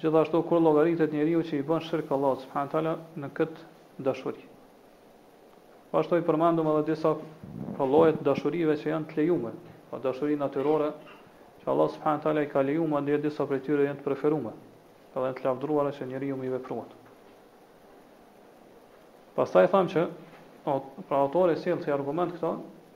Gjithashtu kur llogaritet njeriu që i bën shirk Allahut subhanahu wa taala në këtë dashuri. Ashtu i përmendëm edhe disa për lloje të dashurive që janë të lejuara, po dashuri natyrore që Allah subhanahu wa taala i ka lejuar madje disa prej tyre janë të preferuara, edhe janë të lavdëruara që njeriu me i vepru. Pastaj thamë që pra autori sjell si argument këto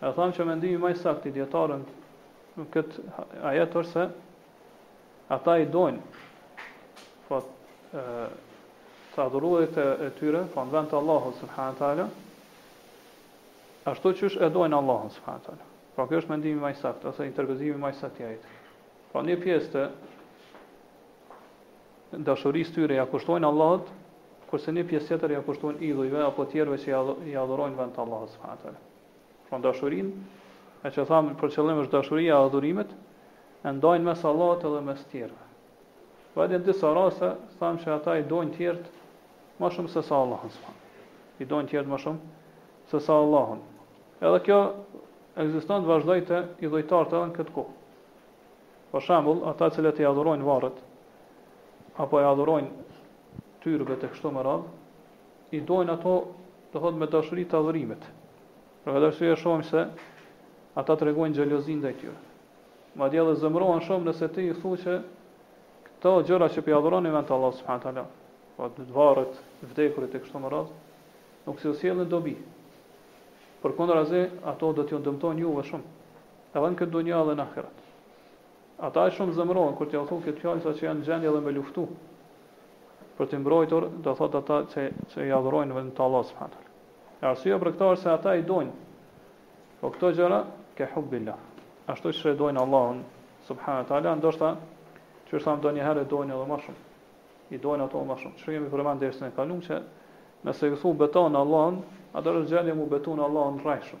E thamë që mendimi më i saktë i dijetarëve në këtë ajet është se ata i dojnë pra të adhuruarit e tyre, pra në vend të Allahut subhanahu wa taala, ashtu qysh e dojnë Allahun subhanahu wa taala. Pra ky është mendimi më i saktë ose interpretimi më i saktë i ajetit. Pra një pjesë të dashurisë tyre ia kushtojnë Allahut, kurse një pjesë tjetër ia kushtojnë idhujve apo tjerëve që i adhurojnë vend të Allahut subhanahu wa taala. Pra dashurinë, e që thamë për qëllim është dashuria e adhurimit, e ndajnë mes Allahut edhe mes tjerëve. Madje në disa rase, thamë që ata i dojnë tjertë ma shumë se sa Allahun, së i dojnë tjertë ma shumë se sa Allahun. Edhe kjo ekziston te idhujtarët edhe në këtë kohë. Për shembull, ata të cilët i adhurojnë varret apo i adhurojnë tyrbet e kështu me radhë, i dojnë ato, do thotë me dashuri të adhurimit. Për këtë arsye shohim se ata tregojnë xhelozi ndaj tyre. Madje edhe zemërohen shumë nëse ti i thu që këto gjëra që pi adhuroni vend të Allahut subhanahu teala, pra varret, vdekurit e kështu me radhë, nuk ju sjellin dobi. Përkundrazi, ato do t'ju dëmtojnë juve shumë. Edhe në këtë dunja dhe në ahiret. Ata aq shumë zemërohen kur t'ia thu këtë fjalë sa që janë në gjendje edhe me luftu për të mbrojtur, do thotë ata që që i adhurojnë vend të Allahut subhanahu wa taala. Arsyeja për këtë është se ata i dojnë po këto gjëra ke hubbillah. Ashtu që e dojnë Allahun subhanahu wa taala, ndoshta qysh thamë ndonjëherë e dojnë edhe më shumë. I dojnë ato më shumë. Siç e kemi përmend dersin e kaluar që nëse i thu betohu n'Allahun, ai është gjendje m'u betu n'Allahun rrejshëm.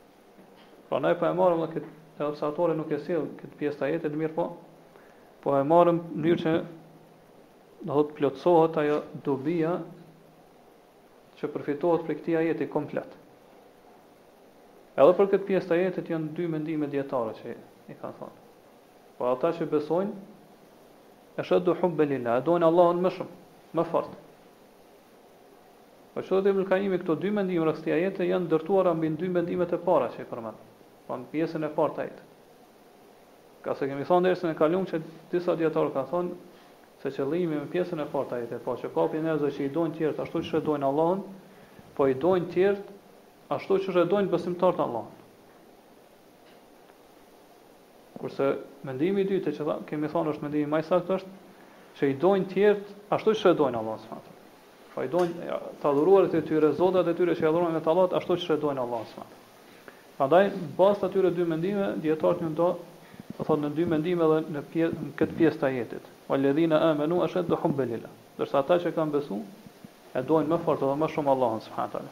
Pra ne po e marrim edhe këtë, edhe pse autori nuk e sjell këtë pjesë të ajetit, mirëpo, po e marrim në mënyrë që do të plotësohet ajo dobia që përfitohet prej këtij ajeti komplet. Edhe për këtë pjesë të ajetit janë dy mendime dijetarët që i kanë thënë. Po ata që besojnë eshed-du hubben lil-lah, e dojnë Allahun më shumë, më fort. Po kështu edhe Ibn Kajimi këto dy mendime rreth këtij ajeti janë ndërtuara mbi dy mendimet e para që i përmendëm, pra në pjesën e parë të ajetit. Ngase kemi thënë dersin e kaluar që disa dijetarë kanë thënë se qëllimi me pjesën e parë të ajetit, pra që ka prej njerëzve që i dojnë të tjerët ashtu siç e dojnë Allahun, po i dojnë të tjerët ashtu siç e dojnë besimtarët Allahun. Kurse mendimi i dytë që kemi thënë është mendimi më i saktë është që i dojnë të tjerët ashtu siç e dojnë Allahu subhanahu wa taala. Pra i dojnë të adhuruarit e tyre, zotërat e tyre që i adhurojnë veç Allahut ashtu siç e dojnë Allahu subhanahu wa taala. Prandaj në bazë të atyre dy mendimeve dijetarët janë nda do të thotë në dy mendime dhe në pjesë në këtë pjesë të ajetit. Walladhina amanu ashaddu hubban lillah. Ndërsa ata që kanë besuar e dojnë më fort dhe më shumë Allahun subhanahu wa taala.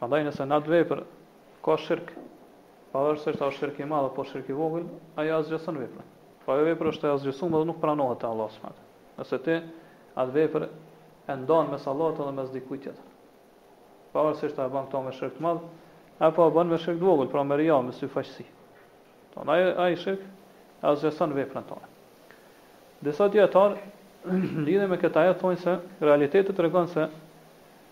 Prandaj nëse në atë vepër ka shirk, pavarësisht a është shirk i madh apo shirk i vogël, ai e asgjëson veprën. Po ajo vepër është e asgjësuar dhe nuk pranohet te Allahu subhanahu wa taala. Nëse ti atë vepër e ndan mes Allahut edhe mes dikujt tjetër. Pavarësisht a e bën këtë me shirk të madh apo e bën me shirk të vogël, pra me rija, me syfaqësi. Prandaj ai shirk e asgjëson veprën tonë. Disa dijetarë lidhur me këtë ajet thonë se realiteti tregon se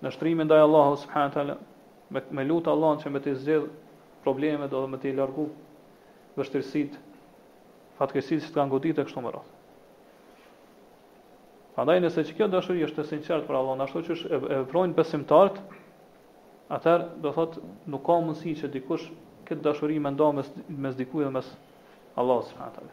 Nënshtrimin ndaj Allahut subhanahu wa taala, me, me lut Allahun që me t'i zgjidh problemet dhe me t'i largu vështirësitë, fatkeqësitë që të kanë godit e kështu me radhë. Prandaj përderisa kjo dashuri është e sinqertë për Allahun, ashtu siç e, e veprojnë besimtarët, atëherë do thotë nuk ka mundësi që dikush këtë dashuri me nda mes, mes dikujt dhe mes Allahut subhanahu wa taala.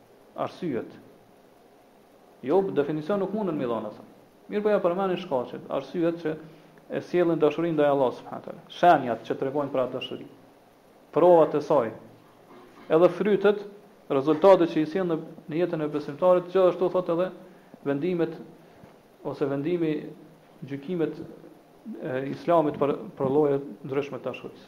Arsyet. Jo, definicion nuk munden me i dhënë asaj. Mirëpo ia përmendin shkaqet, arsyet që e sjellin dashurinë ndaj Allahut subhanahu teala. Shenjat që tregojnë për atë dashuri. Provat e saj. Edhe frytet, rezultatet që i sjell në në jetën e besimtarit, gjithashtu thotë edhe vendimet ose vendimi gjykimet e islamit për për lloje të ndryshme të dashurisë.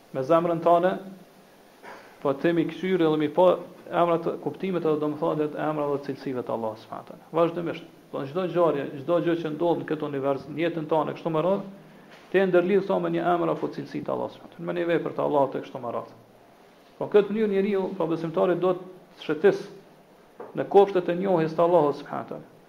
Me zemrën tane, pra duhet me i kqyr edhe me i pa emrat, kuptimet edhe domethëniet e emrave dhe cilësive të Allahut subhanahu teala. Vazhdimisht, do çdo ngjarje, çdo gjë që ndodh në këtë univers, në jetën tane kështu me radhë, ta ndërlidhësh atë me një emër apo cilësi të Allahut subhanahu teala, me një vepër të Allahut e kështu me radhë. Po në këtë mënyrë njeriu, pra besimtari do të shëtisë në kopshtet e njohjes të Allahut subhanahu teala.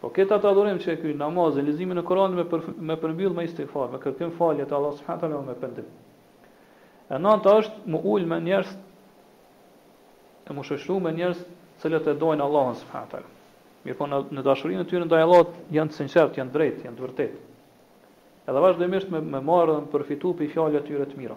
Po këtë atë adhurim që e kryn, namazin, leximin e Kuranit me për, me përmbyll me istigfar, me kërkim falje te Allahu subhanahu teala dhe me pendim. E nënta është mu ul me njerëz e mu shoqëru me njerëz të cilët e dojnë Allahun subhanahu teala. Mirëpo në, në dashurinë e tyre ndaj Allahut janë të sinqertë, janë të drejtë, janë të vërtetë. Edhe vazhdimisht me, me marrë dhe me përfitu prej fjalëve e tyre të mira.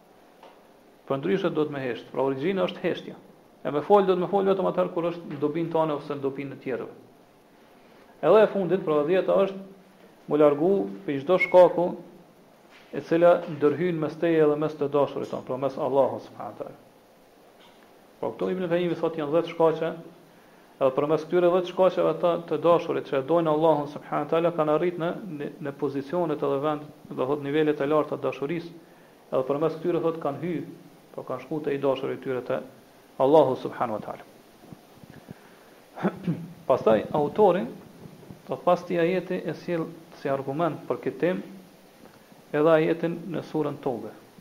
Përndryshe duhet me hesht. Pra origjina është heshtja. E me fol duhet me fol vetëm atëherë kur është në dobinë tane ose në dobinë e të tjerëve. Edhe e fundit, pra e dhjeta është mu largu prej çdo shkaku e cila ndërhyn mes teje dhe mes të dashurit tonë, pra mes Allahut subhanahu teala. Po këtu Ibn Kajimi thotë janë 10 shkaqe, edhe përmes këtyre 10 shkaqeve ata të dashurit që e dojnë Allahun subhanahu teala kanë arrit në në pozicione dhe vend, do thotë nivele të larta të dashurisë, edhe përmes këtyre thotë kanë hy, po kanë shku te i dashuri i tyre te Allahu subhanahu wa taala. Pastaj autori do thotë pas këtij ajeti e sjell si argument për këtë temë edhe ajetin në surën Tobe,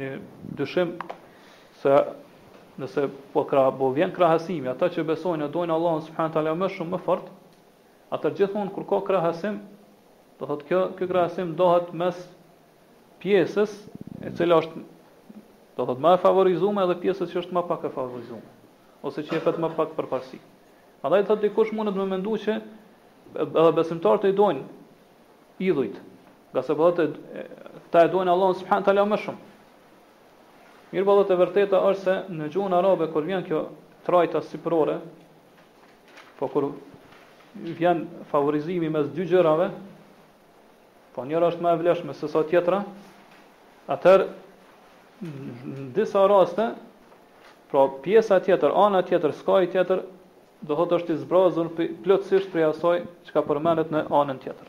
Një dyshim se nëse po krah po vjen krahasimi, ata që besojnë e dojnë Allahun subhanahu teala më shumë më fort, ata gjithmonë kur ka krahasim, do thotë kjo ky krahasim bëhet mes pjesës e cila është do thotë më e favorizuar edhe pjesës që është më pak e favorizuar ose që jepet më pak përparësi. Andaj thotë dikush mundet me mendu që edhe besimtarët i dojnë idhujt, Ngase po thotë këta e duajnë Allahun subhanahu teala më shumë. Mirëpo thotë e vërteta është se në gjuhën arabe kur vjen kjo trajta sipërore, po kur vjen favorizimi mes dy gjërave, po njëra është më e vlefshme se sa tjetra, atër në disa raste, pra pjesa tjetër, ana tjetër, skaji tjetër, do thotë është i zbrazur plotësisht prej asaj çka përmendet në anën tjetër.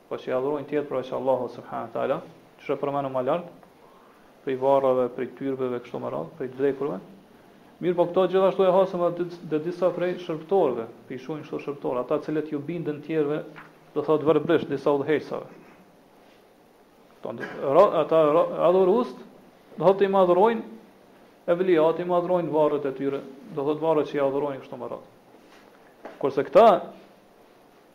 Po që i adhurojnë tjerë përveç Allahut subhanahu wa taala, siç e përmendëm më lart, prej varreve, prej tyrbeve kështu me radhë, prej të vdekurve. Mirëpo këto gjithashtu e hasim edhe te disa prej shërbëtorëve, po i quajnë kështu shërbëtorë, ata të cilët ju binden tjerëve, do thotë verbërisht disa udhëheqësave. Ata adhuruesit, do thotë i madhrojnë evliat i madhrojnë varret e tyre, do thotë varret që i adhurojnë kështu me radhë. Kurse këta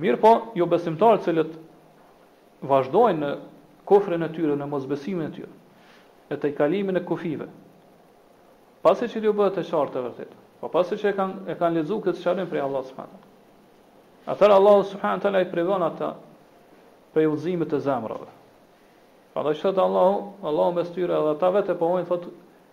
Mirëpo, jobesimtarët të cilët vazhdojnë në kufrin e tyre, në mosbesimin e tyre, në tejkalimin e kufijve, pasi që t'ju bëhet e qartë e vërteta, po pasi që e kanë e kanë lexuar këtë sqarim prej Allahut subhanahu wa taala. Atëherë Allahu subhanahu wa taala i privon ata prej udhëzimit të zemrave. Prandaj thotë Allahu, Allahu ndërsa edhe ata vetë pohojnë thotë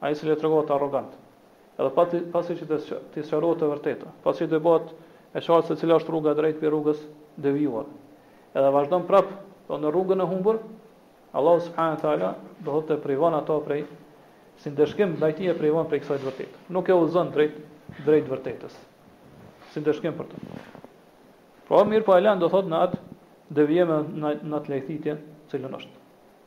Ai i cili tregohet arrogant, edhe pasi që t'i sqarohet e vërteta, pasi t'i bëhet e qartë se cila është rruga e drejtë prej rrugës devijuar, edhe vazhdon prapë në rrugën e humbur, Allahu subhanahu wa taala do thotë e privon atë prej si ndëshkim ndaj tij e privon prej kësaj të vërtete. Nuk e udhëzon drejt drejt vërtetës. Si ndëshkim për të. Pra mirëpo e lën do thotë në atë devijim në atë lajthitje, cilën është.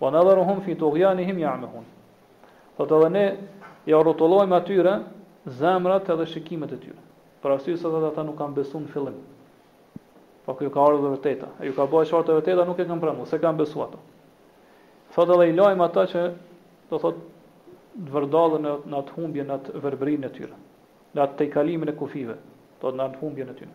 Wa nadharuhum fi tughyanihim ya'mahun. Thotë edhe ne i rrotullojmë atyre zemrat edhe shikimet e tyre. Për arsye se thotë ata nuk kanë besuar në fillim. Po kur ju ka ardhur e vërteta. Ju ka bë e qartë e vërteta nuk e kanë pranuar, s'e kanë besuar ato. Thotë edhe i lëjmë ata që do thotë të vërdallën në atë humbje në atë verbërinë e tyre, në atë tejkalimin e kufive, do thotë në atë humbjen e tyre.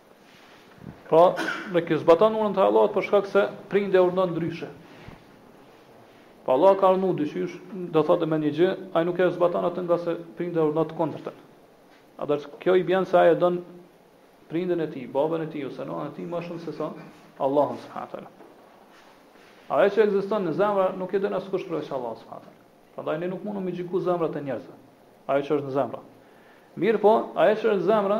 Pra, nuk i zbaton urdhrin e Allahut për shkak se prindi e urdhon ndryshe. Pra Allahu ka urdhëruar diçka, do thotë me një gjë, ai nuk e zbaton atë nga se prindi e urdhon të kundërtën. Atëherë kjo i bjen se ai e don prindin e tij, babën e tij ose nënën e tij më shumë se sa Allahun subhanahu wa taala. Ajo që ekziston në zemra nuk e din askush përveç Allahut subhanahu wa taala. Prandaj ne nuk mundum të gjykojmë zemrat e njerëzve. Ajo që është në zemra. Mirë po, ajo që është në zemra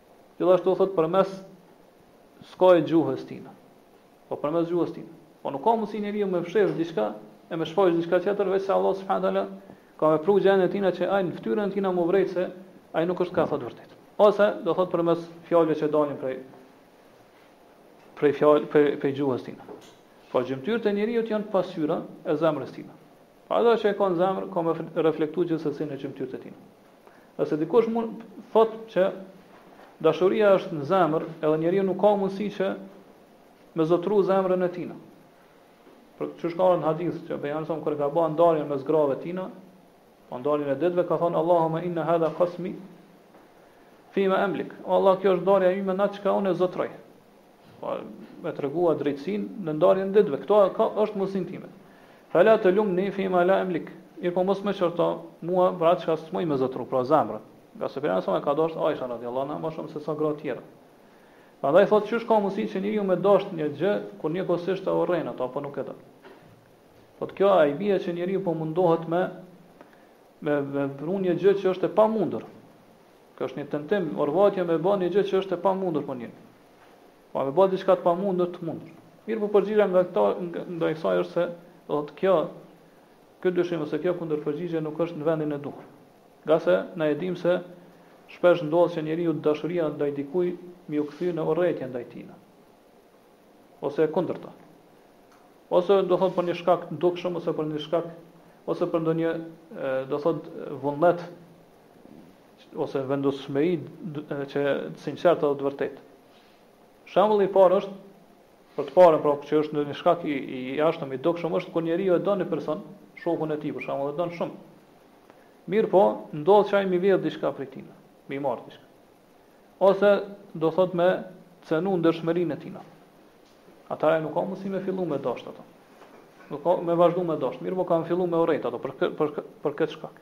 Gjithashtu thot përmes skajeve gjuhës tine. Po përmes gjuhës tine. Po nuk ka mundësi njeriu me fshehë diçka e me shfaqë diçka tjetër veç se Allah subhanahu teala ka me pru gjendjen e tina që ai në fytyrën e tina m'u vrejt se ai nuk është ka thot vërtet. Ose do thot përmes fjalëve që dalin prej prej fjalë prej, prej gjuhës tine. Po gjymtyrët e njeriut janë pasqyra e zemrës tine. Pra ato që e ka në zemër, ka me reflektu gjithsesi në gjymtyrët e tina. Nëse dikush mund t'thot që dashuria është në zemër, edhe njeriu nuk ka mundësi që me zotru zemrën e tina. Për çka ka n'hadith që pejgamberi kur ka ba ndarjen mes grave tina, po ndarjen e ditëve ka thonë Allahuma inna hadha qasmi fima emlik. O Allah, kjo është ndarja ime n'atë çka unë e zotroj. Po me tregu drejtësinë në ndarjen e ditëve. Këtë e ka është n'mundësinë time. Fela telumni fima la emlik. Mirë po mos më qorto mua për atë çka s'moj me zotru, pra zemrën. Nga se pejgamberi s.a. ka dashur Aishen radhiyallahu anha më shumë se sa gratë tjera. Prandaj thotë çysh ka mundësi që njeriu me dashtë një gjë kur njëkohësisht e urren atë apo nuk e do. Po kjo i bie që njeriu po mundohet me me me bë një gjë që është e pamundur. Kjo është një tentim, orvatje me bën një gjë që është e pamundur po një. Pra me bë diçka të pamundur të mundur. Mirë po përgjigja jonë ndaj kësaj është se do thot kjo ky dyshim ose kjo kundërpërgjigje nuk është në vendin e duhur. Ngase na e dimë se shpesh ndodh që njeriut dashuria ndaj dikujt m'iu kthy në urrejtje ndaj tij. Ose e kundërta. Ose do thot për një shkak të dukshëm ose për një shkak ose për ndonjë do thot vullnet ose vendosmëri të sinqertë dhe të vërtetë. Shembulli i parë është për të parën pra që është ndonjë shkak i, i jashtëm i dukshëm është kur njeriu e don një person, shokun e tij për shembull e don shumë. Mirë po, ndodh që ai mi vjedh diçka prej tij, mi marr diçka. Ose do thot me cenu ndershmërinë e tij. Atëherë nuk ka mundësi me fillu me dashtë ato. Nuk ka me vazhdu me dashtë. Mirë po ka me fillu me urejt ato për, për, për këtë shkak.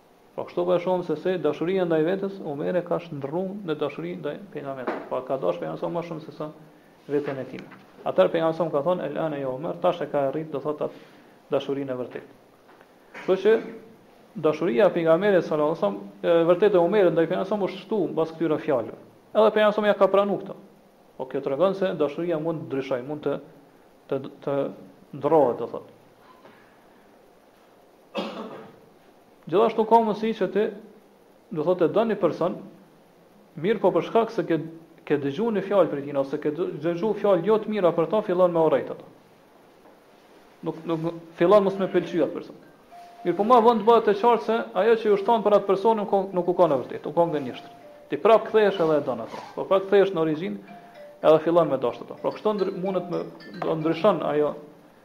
Pra kështu po e shohim se se dashuria ndaj vetes Omer e ka shndrru në dashuri ndaj pejgamberit. Pra ka dashur pejgamberin më shumë se sa veten e tij. Atëherë pejgamberi ka thonë el ana ya Omer, tash e ka arrit do thotë atë dashurinë e vërtetë. Kështu që dashuria e pejgamberit sallallahu alajhi wasallam e vërtetë e Omerit ndaj pejgamberit është shtu mbas këtyre fjalëve. Edhe pejgamberi ja ka pranuar këto. Po kjo tregon se dashuria mund të ndryshojë, mund të të të ndrohet do thotë. Gjithashtu ka mundësi që ti do të thotë don një person mirë po për shkak se ke ke dëgju një fjalë për tij ose ke dëgju fjalë jo të mira për ta fillon me urrejt ato. Nuk nuk fillon mos me pëlqy atë person. Mirë po më vonë të bëhet e qartë se ajo që u thonë për atë person nuk nuk u kanë vërtet, u kanë gënjeshtër. Ti prap kthehesh edhe e don atë. Po prap kthehesh në origjinë edhe fillon me dashtë ato. Pra kështu mundet me ndryshu ajo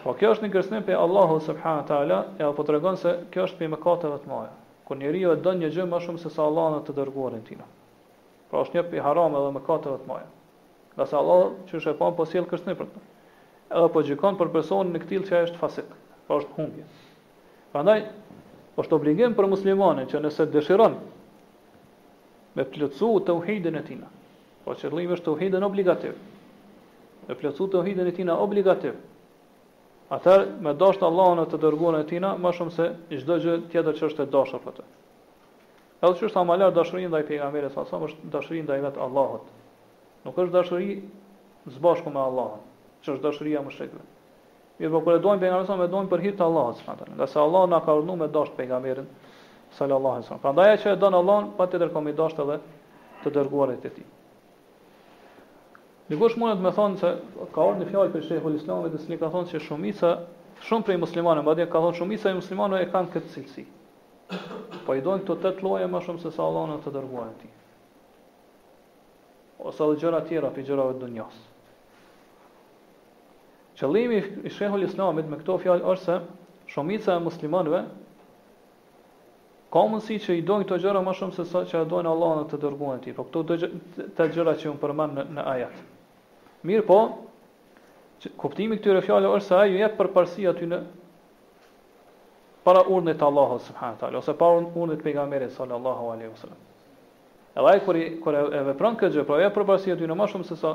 Po kjo është një kërcënim pej Allahu subhanahu wa taala, e po tregon se kjo është prej mëkateve të mëdha. Kur njeriu e don një gjë më shumë se sa Allahu dhe të dërguarin e tij. Pra është një prej harameve dhe mëkateve të mëdha. Ngase Allahu, qysh e pa, po sjell kërcënim për këtë. Edhe po gjykon për personin e këtillë që është fasik, pra është humbje. Prandaj është obligim për muslimanin që nëse dëshiron me plotësu tauhidin e tij, Po qëllimi është tauhidin obligativ. Me plotësu tauhidin e tina obligativ. Atëherë me dashtë Allahun e të dërguarin e tina më shumë se çdo gjë tjetër që është e dashur për të. Edhe qysh thamë më lart dashuria ndaj pejgamberit sa sa është dashuri ndaj vet Allahut. Nuk është dashuri së bashku me Allahun, që është dashuria e mushrikëve. Mirëpo kur e dojmë pejgamberin sa e dojmë për hir të Allahut subhanahu teala, ngase Allahu na ka urdhëruar me dashtë pejgamberin sallallahu alejhi wasallam. Prandaj ai që e don Allahun, patjetër ka me dashtë edhe të dërguarit e tij. Dikush mund me thonë se ka ardhur një fjalë prej Sheikhul Islamit, i cili ka thonë se shumica, shumë prej muslimanëve, madje ka thonë shumica e muslimanëve e kanë këtë cilësi. Po i dojnë këto tetë lloje më shumë se sa Allahun e të dërguarin e tij. Ose edhe gjëra tjera prej gjërave të dunjos. Qëllimi i Shejhul Islamit me këto fjalë është se shumica e muslimanëve ka mundësi që i dojnë këto gjëra më shumë se sa që e dojnë Allahun dhe të dërguarin e tij, po këto të gjëra që unë përmenda në, në ajet. Mirëpo, që, kuptimi i këtyre fjalëve është se ai ju jep përparësi atyne para urdhit të Allahut subhanahu teala ose para urdhit të pejgamberit sallallahu alaihi wasallam. Edhe ai kur kur e vepron këtë gjë, pra jep përparësi atyne më shumë se sa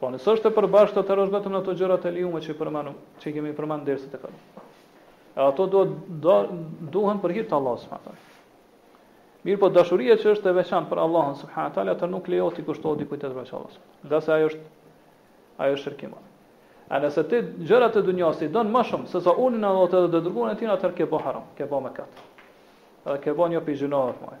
Po nëse është e përbashkët atëherë është vetëm në ato gjëra të lejuara që përmendëm, që kemi përmend dersat e kaluam. E ato do do duhen për hir të Allahut subhanahu taala. Mirëpo dashuria që është e veçantë për Allahun subhanahu taala atë nuk lejohet të kushtohet dikujt tjetër veç Allahut. Ngase ajo është ajo është shirki. A nëse ti gjërat e dunjos i don më shumë se sa urdhnin e Allahut edhe të dërguan e tij atëherë ke bë haram, ke bë mëkat. Edhe ke bë një prej gjynaheve më.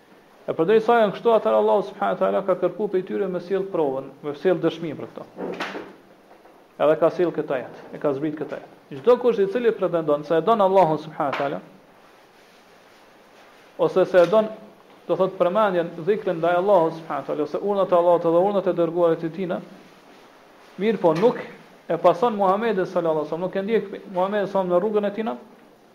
E përderisa janë kështu, atëherë Allahu subhanahu wa taala ka kërkuar prej tyre me sjell provën, me sjell dëshmi për këtë. Edhe ka sjell këtë ajet, e ka zbrit këtë ajet. Çdo kush i cili pretendon se e don Allahun subhanahu wa taala ose se e don do thot përmendjen dhikrin ndaj Allahut subhanahu wa taala ose urdhnat e Allahut dhe urdhnat e të dërguarit të tina, mirëpo nuk e pason Muhamedin sallallahu alaihi wasallam, nuk e ndjek Muhamedin sallallahu alaihi wasallam në rrugën e tina,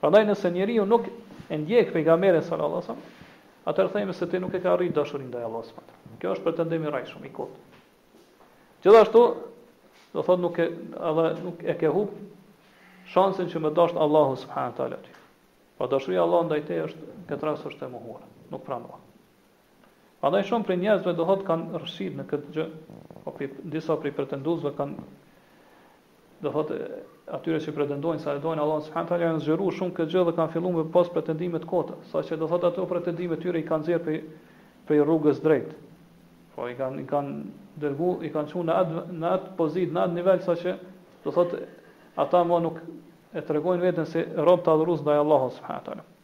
Prandaj nëse njeriu nuk e ndjek pejgamberin sallallahu alaihi wasallam, atëherë themi se ti nuk e ke arrit dashurinë ndaj Allahut subhanahu wa taala. Kjo është pretendim i rrejshëm i kotë. Gjithashtu, do thotë nuk e edhe nuk e ke humb shansin që me të dashtë Allahu subhanahu wa taala. Po dashuria e Allahut ndaj te është këtë rast është e mohuar, nuk pranohet. Prandaj shumë prej njerëzve do thotë kanë rrshit në këtë gjë, po prej disa prej pretenduesve kanë do thotë atyre që pretendojnë se e dojnë Allahu subhanahu teala janë zgjeruar shumë këtë gjë dhe kanë filluar me pas pretendime të kota, saqë do thotë ato pretendime të tyre i kanë nxjerr prej prej rrugës së drejtë. Po i kanë i kanë dërgu, i kanë çuar në atë në atë pozitë, në atë nivel saqë do thotë ata më nuk e tregojnë veten si rob dhe adhurues ndaj Allahut subhanahu teala.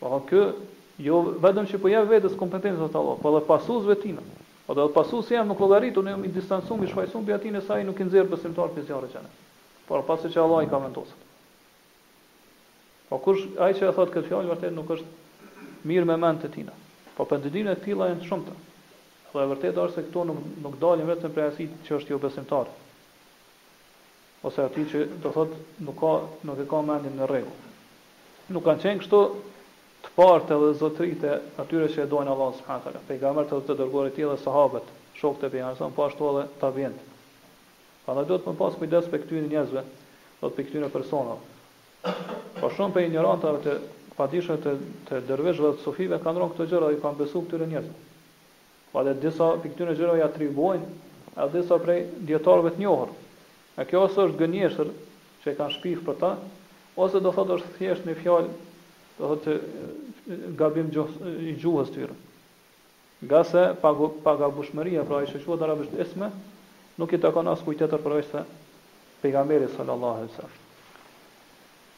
Pra ky jo vetëm që po i jep vetes kompetencat e Allahut, po edhe pasuesve të tina. Po edhe pasuesi jem nuk llogaritet unë jam i distancuar, i shfaqësuar prej atina nëse ai nuk i nxjerr besimtarët prej zjarrit të xhehenemit. Po pasi që Allahu i ka vendosur. Po kush, ai që e thotë këtë fjalë vërtet nuk është mirë me mendt e tina. Po pretendime të tilla janë të shumta. Dhe e vërteta është se këto nuk nuk dalin vetëm prej atij që është jobesimtar. ose atij që do thotë nuk ka nuk e ka mendjen në rregull. Nuk kanë qenë kështu të parët edhe zotërinjtë e atyre që e dojnë Allahun subhanahu wa taala, pejgambert edhe të dërguarit e tij dhe sahabët, shokët e pejgamberit sa po ashtu edhe tabiint. Prandaj duhet me pas kujdes prej këtyre njerëzve, do thotë prej këtyre personave. Po shumë prej injorantave të padijshmëve të, të dervishëve të sufive kanë rënë këto gjëra dhe i kanë besuar këtyre njerëzve. Madje disa prej këtyre gjërave ia atribuojnë edhe disa prej dijetarëve të njohur. E kjo ose është gënjeshtër që e kanë shpif për ta, ose do thotë është thjesht një fjalë do thotë gabim gjuhës i gjuhës tyre. Ngase pagu pagabushmëria pra ajo që quhet arabisht isme nuk i takon askujt tjetër përveçse Pejgamberit sallallahu alejhi ve sellem.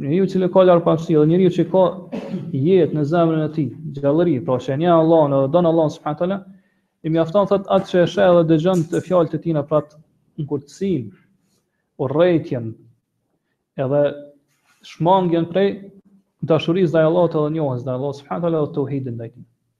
Njeriu i cili ka largpamësi edhe njeriu që ka jetë në zemrën e tij, gjallëri, pra që e njeh Allahun edhe don Allahun subhanehu ve teala, i mjafton thotë ajo që e sheh edhe dëgjon te fjalët e tyre pra të ngurtësinë, urrejtjen, edhe shmangjen prej dashurisë ndaj Allahut edhe njohjes ndaj Allahut subhanehu ve teala dhe teuhidin ndaj tij.